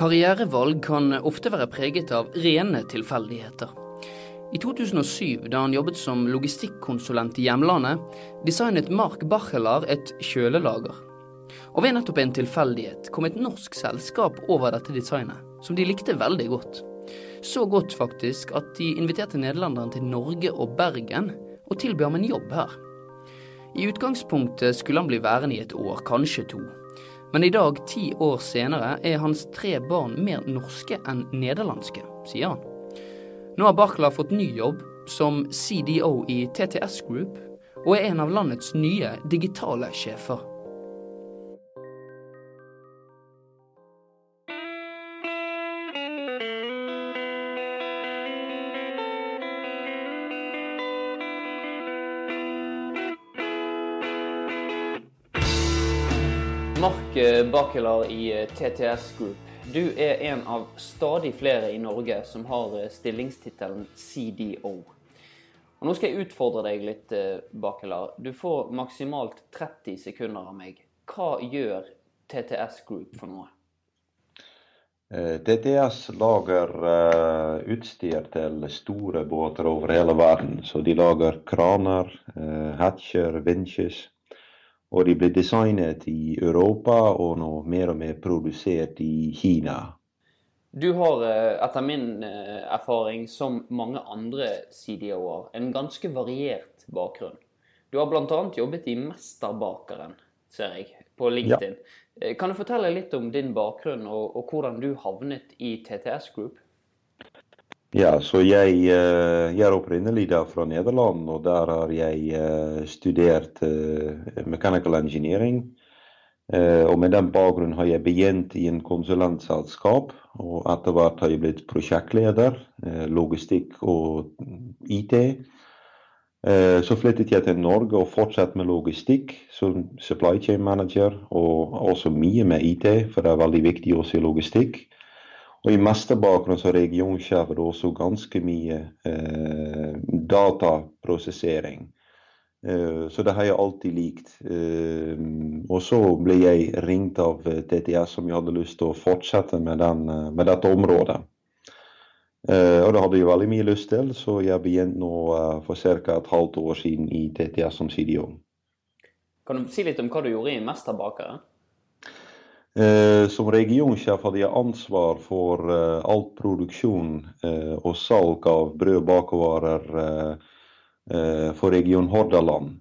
Karrierevalg kan ofte være preget av rene tilfeldigheter. I 2007, da han jobbet som logistikkonsulent i hjemlandet, designet Mark Bachelar et kjølelager. Og ved nettopp en tilfeldighet kom et norsk selskap over dette designet, som de likte veldig godt. Så godt faktisk at de inviterte nederlenderen til Norge og Bergen og tilbød ham en jobb her. I utgangspunktet skulle han bli værende i et år, kanskje to. Men i dag, ti år senere, er hans tre barn mer norske enn nederlandske, sier han. Nå har Barkla fått ny jobb som CDO i TTS Group, og er en av landets nye digitale sjefer. Mark Bakelar i TTS Group. Du er en av stadig flere i Norge som har stillingstittelen CDO. Og nå skal jeg utfordre deg litt, Bakelar. Du får maksimalt 30 sekunder av meg. Hva gjør TTS Group for noe? TTS lager utstyr til store båter over hele verden. Så de lager kraner, hatcher, vinsjer. Og de ble designet i Europa og nå mer og mer produsert i Kina. Du har etter min erfaring, som mange andre CDO-er, en ganske variert bakgrunn. Du har bl.a. jobbet i Mesterbakeren, ser jeg, på LinkedIn. Ja. Kan du fortelle litt om din bakgrunn og, og hvordan du havnet i TTS Group? Ja, så jeg, jeg er opprinnelig fra Nederland, og der har jeg studert mechanical engineering. Og med den bakgrunnen har jeg begynt i en konsulentselskap, og etter hvert har jeg blitt prosjektleder, logistikk og IT. Så flyttet jeg til Norge og fortsatte med logistikk som supply chain manager, og også mye med IT, for det er veldig viktig også i logistikk. Og i mesterbakgrunn bakgrunn så er det også ganske mye eh, dataprosessering. Eh, så det har jeg alltid likt. Eh, og så ble jeg ringt av TTS som jeg hadde lyst til å fortsette med, den, med dette området. og det hadde jeg veldig mye lyst til, så jeg begynte nå for ca. et halvt år siden i TTS som CDO. Kan du si litt om hva du gjorde i Mesterbakeren? Eh, som regionsjef hadde jeg ansvar for eh, alt produksjon eh, og salg av brød og bakervarer for region Hordaland.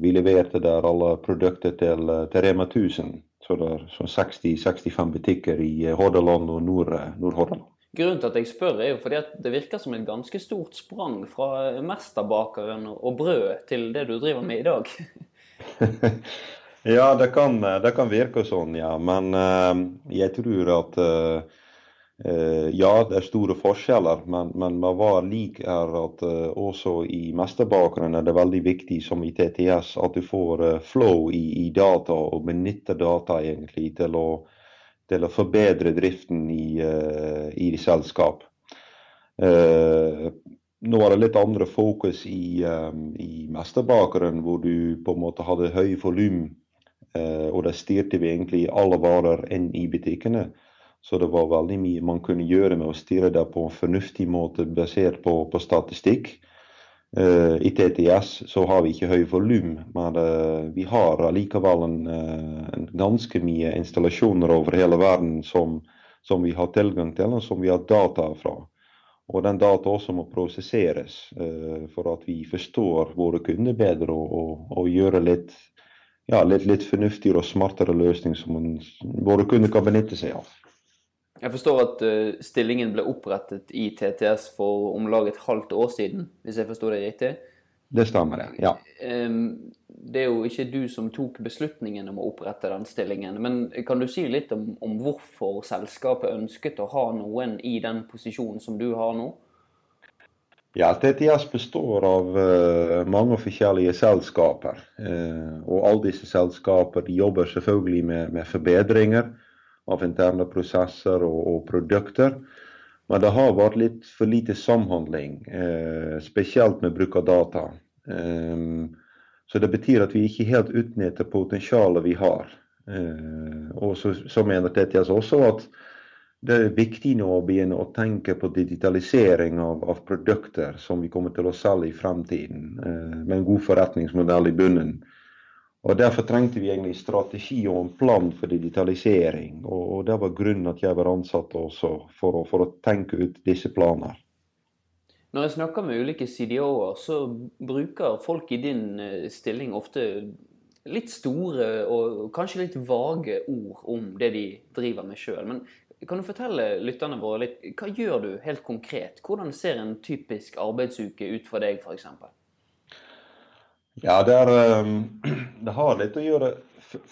vi leverte der alle produkter til, til Rema 1000. Så det er 60-65 butikker i Hordaland og Nord-Hordaland. Grunnen til at jeg spør, er jo fordi at det virker som et ganske stort sprang fra Mesterbakeren og brød til det du driver med i dag. Ja, det kan, det kan, virke sånn, ja. Men uh, jeg tror at uh, uh, ja, det er store forskjeller. Men, men man var lik her at også i mesterbakgrunnen er det veldig viktig, som i TTS, at du får flow i, i, data og benytter data egentlig til å, til å forbedre driften i, i selskap. Nå var det litt andre fokus i, i mesterbakgrunnen, hvor du på en måte hadde høy volum Eh, og da styrte vi egentlig alle varer inn i butikkene. Så det var veldig mye man kunne gjøre med å styre det på en fornuftig måte basert på, på statistikk. Uh, I TTS så har vi ikke høy volum, men uh, vi har allikevel en, en, ganske mye installasjoner over hele verden som, som, vi har tilgang til, og som vi har data fra. Og den data også må prosesseres for at vi forstår våre kunder bedre og, og, og gjøre litt ja, litt, litt, fornuftigere og smartere løsning som man, våre kunder kan benytte seg av. Jeg forstår at uh, stillingen ble opprettet i TTS for om lag et halvt år siden, hvis jeg forstår det riktig? Det stemmer, det. ja. Um, det er jo ikke du som tok beslutningen om å opprette den stillingen. Men kan du si litt om, om hvorfor selskapet ønsket å ha noen i den posisjonen som du har nå? Ja, TTS består av uh, mange forskjellige selskaper. Uh, og alle disse selskaper jobber selvfølgelig med, med, forbedringer av interne prosesser og, og, produkter. Men det har vært litt for lite samhandling, uh, spesielt med bruk av data. Um, så det betyr at vi ikke helt utnytter potensialet vi har. og så, så mener TTS også at det er viktig nå å begynne å tenke på digitalisering av, av produkter som vi kommer til å selge i fremtiden, eh, med en god forretningsmodell i bunnen. Og Derfor trengte vi egentlig strategi og en plan for digitalisering. Og, og Det var grunnen at jeg var ansatt også, for å, for å tenke ut disse planer. Når jeg snakker med ulike CDO-er, så bruker folk i din eh, stilling ofte litt store og kanskje litt vage ord om det de driver med sjøl. Men kan du fortelle lytterne våre litt, hva gjør du helt konkret? Hvordan ser en typisk arbeidsuke ut for deg, f.eks.? Ja, det, er, ehm, det, har litt å gjøre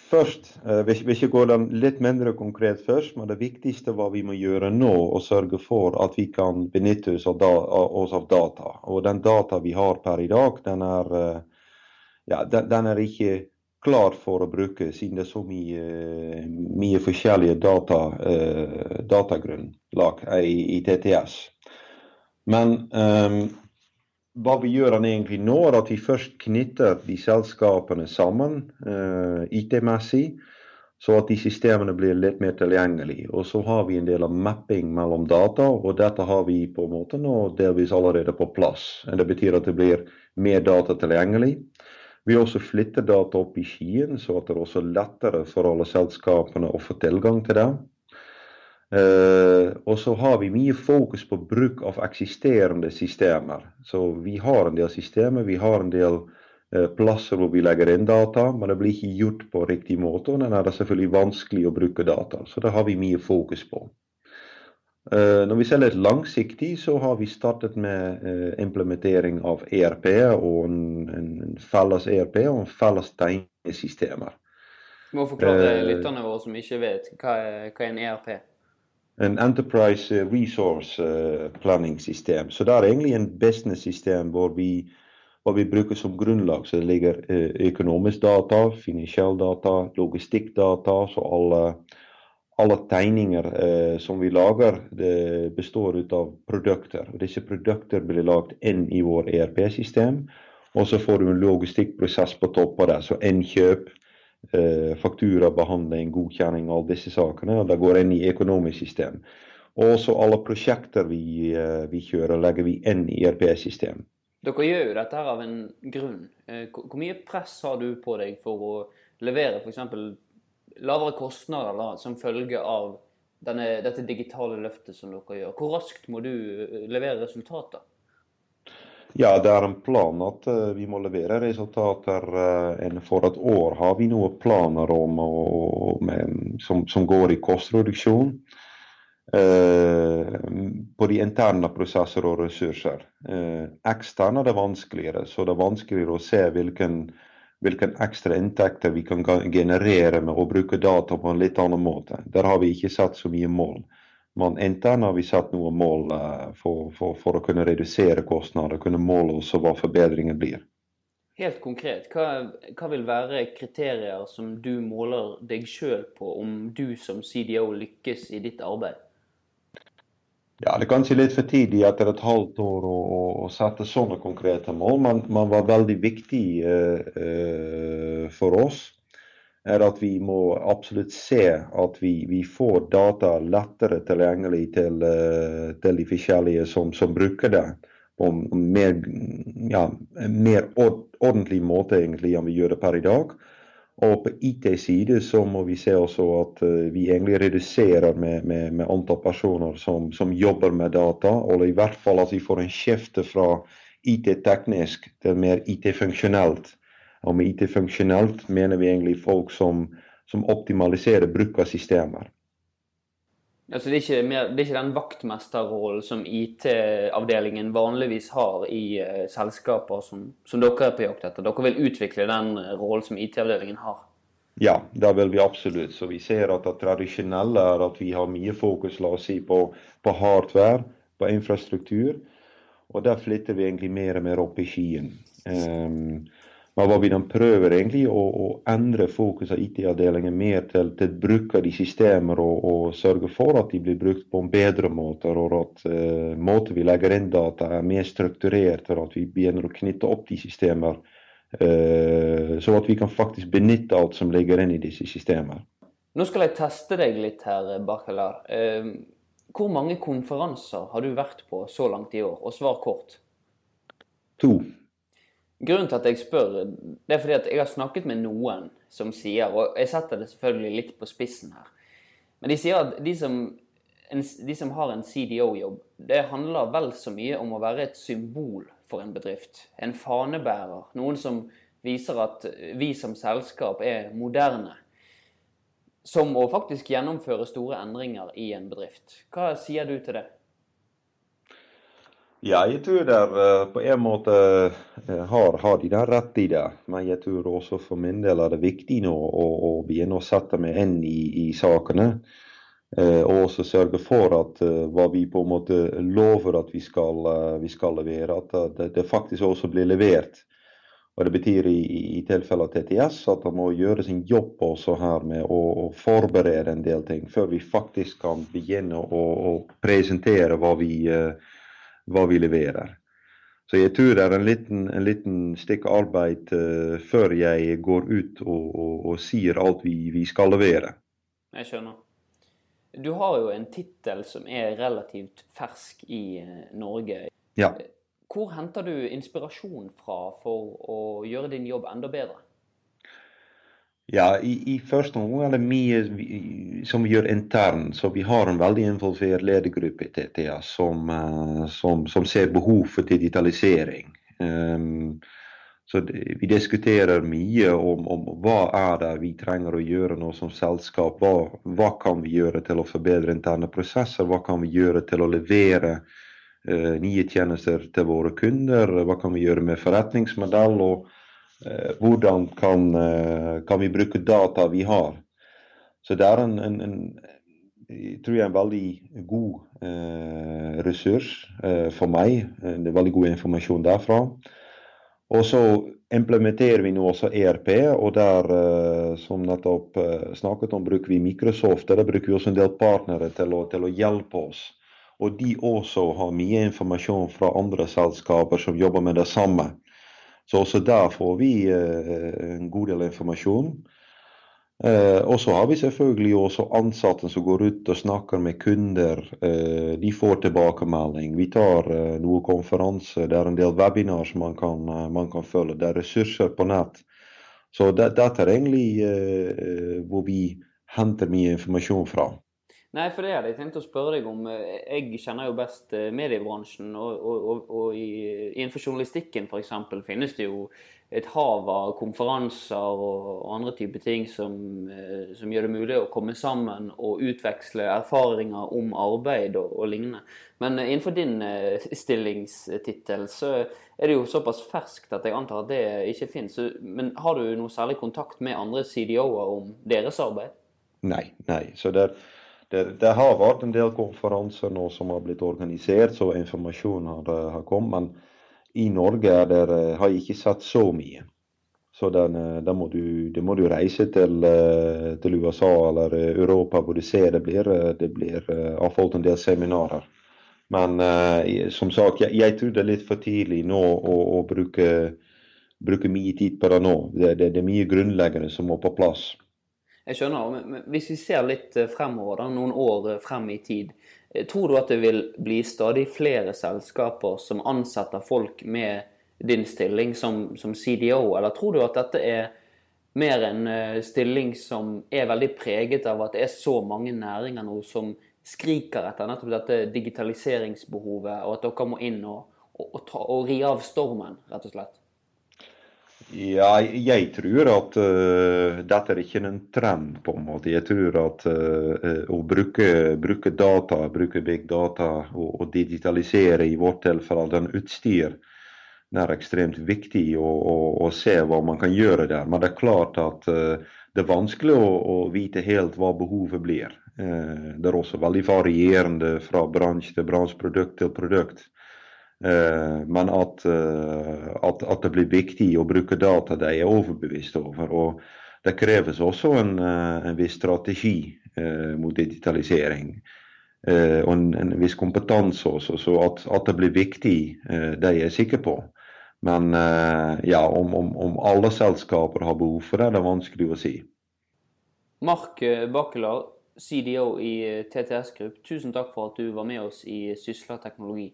først. Hvis, vi vil ikke gå litt mindre konkret først, men det viktigste hva vi må gjøre nå, og sørge for at vi kan benytte oss av, data. Og den data vi har per i dag, den er, eh, ja, den er ikke klar for å bruke, siden det er så mye, mye forskjellige data, uh, datagrunnlag i, i, TTS. Men um, hva vi gjør egentlig nå, er at vi først knytter de selskapene sammen uh, IT-messig, så at de systemene blir litt mer tilgjengelige. Og så har vi en del av mapping mellom data, og dette har vi på en måte nå delvis allerede på plass. Det betyr at det blir mer data tilgjengelig. Vi har også flyttet data opp i skyen, så at det er også lettere for alle selskapene å få tilgang til det. Uh, og så har vi mye fokus på bruk av eksisterende systemer. Så vi har en del systemer, vi har en del uh, plasser hvor vi legger inn data, men det blir ikke gjort på riktig måte. Og den er det selvfølgelig vanskelig å bruke data. Så det har vi mye fokus på. Eh, når vi ser litt langsiktig, så har vi startet med eh, implementering av ERP og en, en felles ERP og en felles tegnesystemer. Du må forklare uh, lytterne våre som ikke vet hva er, hva er en ERP? En Enterprise Resource Planning System. Så det er egentlig en business-system hvor vi, hvor vi bruker som grunnlag. Så det ligger økonomisk data, finansiell data, logistikkdata. Så alle alle tegninger eh, som vi lager, det består av produkter. Disse produkter blir lagd inn i vår ERP-system. Og så får du en logistikkprosess på topp av det. Så innkjøp, eh, fakturabehandling, godkjenning, alle disse sakene. og Det går inn i økonomisk system. Og så alle prosjekter vi, eh, vi kjører, legger vi inn i ERP-system. Dere gjør jo dette her av en grunn. Eh, hvor mye press har du på deg for å levere f.eks lavere kostnader da, som følge av denne, dette digitale løftet som dere gjør. Hvor raskt må du eh, levere resultater? Ja, det er en plan at uh, vi må levere resultater uh, innenfor et år. Har vi noen planer om og, med, som, som, går i kostreduksjon uh, på de interne prosesser og ressurser. eksterne er det vanskeligere, så det er vanskeligere å se hvilken hvilke ekstra inntekter vi kan generere med å bruke data på en litt annen måte. Der har vi ikke satt så mye mål. Men internt har vi satt noen mål uh, for, for, for, å kunne redusere kostnader, kunne måle også hva forbedringen blir. Helt konkret, hva, hva, vil være kriterier som du måler deg sjøl på om du som CDO lykkes i ditt arbeid? Ja, Det er kanskje litt for tidlig etter et halvt år å, å sette sånne konkrete mål, men men var veldig viktig uh, uh, for oss er at vi må absolutt se at vi, vi får data lettere tilgjengelig til, uh, til de forskjellige som, som, bruker det. På en mer, ja, mer ordentlig måte egentlig enn vi gjør det per i dag. Og på IT-side så må vi se også at vi egentlig reduserer med, med, med antall personer som, som, jobber med data. Og i hvert fall at vi får en skifte fra IT-teknisk til mer IT-funksjonelt. Og med IT-funksjonelt mener vi egentlig folk som, som optimaliserer bruk av systemer. Altså det, er mer, det er ikke den vaktmesterrollen som IT-avdelingen vanligvis har i uh, selskaper som, som, dere er på jakt etter. Dere vil utvikle den eh, rollen som IT-avdelingen har? Ja, det vil vi absolutt. Så vi ser at det tradisjonelle er at vi har mye fokus la oss si, på, på hardware, på infrastruktur. Og der flytter vi egentlig mer og mer opp i skien. Um, men hva vi da prøver egentlig å, å endre fokus av IT-avdelingen mer til, til bruk av de systemer og, og, sørge for at de blir brukt på en bedre måte, og at eh, måten vi legger inn data er mer strukturert, og at vi begynner å knytte opp de systemer, eh, så at vi kan faktisk benytte alt som ligger inn i disse systemer. Nå skal jeg teste deg litt her, Bachelar. Eh, Hvor mange konferanser har du vært på så langt i år? Og svar kort. To. Grunnen til at jeg spør, det er fordi at jeg har snakket med noen som sier, og jeg setter det selvfølgelig litt på spissen her, men de sier at de som, de som har en CDO-jobb, det handler vel så mye om å være et symbol for en bedrift. En fanebærer. Noen som viser at vi som selskap er moderne. Som å faktisk gjennomføre store endringer i en bedrift. Hva sier du til det? Ja, jeg tror det er på en måte har, har de der rett i det. Men jeg tror også for min del er det viktig nå å, å begynne å sette meg inn i, i sakene. Eh, og også sørge for at eh, hva vi på en måte lover at vi skal, uh, vi skal levere, at det, det, faktisk også blir levert. Og Det betyr i, i tilfellet TTS at det må gjøre sin jobb også her med å, å, forberede en del ting, før vi faktisk kan begynne å, å presentere hva vi uh, hva vi leverer. Så jeg tror det er en liten, en liten stikk arbeid uh, før jeg går ut og, og, og sier alt vi, vi, skal levere. Jeg skjønner. Du har jo en tittel som er relativt fersk i uh, Norge. Ja. Hvor henter du inspirasjon fra for å gjøre din jobb enda bedre? Ja, i, i første omgang er det mye som vi gjør internt. Så vi har en veldig involvert ledergruppe i TTA som, uh, som, som, ser behov for digitalisering. Um, så Vi diskuterer mye om, om, hva er det vi trenger å gjøre nå som selskap. Hva, hva, kan vi gjøre til å forbedre interne prosesser? Hva kan vi gjøre til å levere uh, nye tjenester til våre kunder? Hva kan vi gjøre med forretningsmodell? og Eh, hvordan kan, eh, kan, vi bruke data vi har. Så det er en, en, en tror jeg en veldig god eh, ressurs eh, for meg. Det er veldig god informasjon derfra. Og så implementerer vi nå også ERP, og der, eh, som nettopp eh, snakket om, bruker vi Microsoft. Der bruker vi også en del partnere til å, til å hjelpe oss. Og de også har mye informasjon fra andre selskaper som jobber med det samme. Så også der får vi eh, en god del informasjon. Eh, og så har vi selvfølgelig også ansatte som går ut og snakker med kunder. Eh, de får tilbakemelding. Vi tar noen konferanser. Det er en del webinar som man kan, man kan følge. Det er ressurser på nett. Så det, dette er egentlig hvor vi henter mye informasjon fra. Nei, for det hadde jeg tenkt å spørre deg om. Jeg kjenner jo best eh, mediebransjen. Og, og, og i, innenfor journalistikken f.eks. finnes det jo et hav av konferanser og, andre typer ting som, eh, som, gjør det mulig å komme sammen og utveksle erfaringer om arbeid og, og lignende. Men eh, innenfor din stillingstittel så er det jo såpass ferskt at jeg antar at det ikke finnes. Men har du noe særlig kontakt med andre CDO-er om deres arbeid? Nei. nei. Så det er det, det, har vært en del konferanser nå som har blitt organisert, så informasjon har, eh, har kommet. Men i Norge der, eh, har jeg ikke sett så mye. Så da må, må, du reise til, eh, til, USA eller Europa hvor du ser det blir. Det blir avholdt en del seminarer. Men som sagt, jeg, jeg, tror det er litt for tidlig nå å, å bruke, bruke, mye tid på det nå. Det, det, det er mye grunnleggende som må på plass. Jeg skjønner. Men hvis vi ser litt eh, fremover, da, noen år eh, frem i tid. Eh, tror du at det vil bli stadig flere selskaper som ansetter folk med din stilling som, som CDO, eller tror du at dette er mer en stilling som er veldig preget av at det er så mange næringer nå som skriker etter nettopp dette digitaliseringsbehovet, og at dere må inn og, og, og, ta, og ri av stormen, rett og slett? Ja, jeg tror at uh, dette er ikke en trend, på en måte. Jeg tror at uh, å bruke, bruke, data, bruke big data og, og, digitalisere i vårt tilfelle den utstyr, det er ekstremt viktig å, å, å, se hva man kan gjøre der. Men det er klart at uh, det er vanskelig å, å, vite helt hva behovet blir. det er også veldig varierende fra bransje til bransjeprodukt til produkt. Eh, men at, eh, at, at, det blir viktig å bruke data, de er overbevist over. Og det kreves også en, eh, en viss strategi mot digitalisering. og en, en, viss kompetanse også. Så at, at, det blir viktig, det er jeg sikker på. Men ja, om, om, om, alle selskaper har behov for det, det er vanskelig å si. Mark Bakkelar, CDO i TTS Group. Tusen takk for at du var med oss i Sysla teknologi.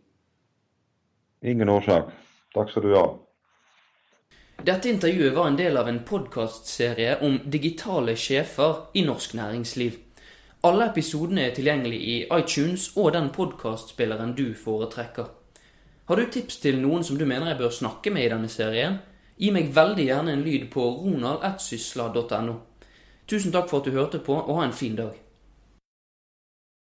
Ingen årsak. Takk skal du ha. Dette intervjuet var en del av en podkastserie om digitale sjefer i norsk næringsliv. Alle episodene er tilgjengelig i iTunes og den podkastspilleren du foretrekker. Har du tips til noen som du mener jeg bør snakke med i denne serien? Gi meg veldig gjerne en lyd på ronald.sysla.no. Tusen takk for at du hørte på, og ha en fin dag.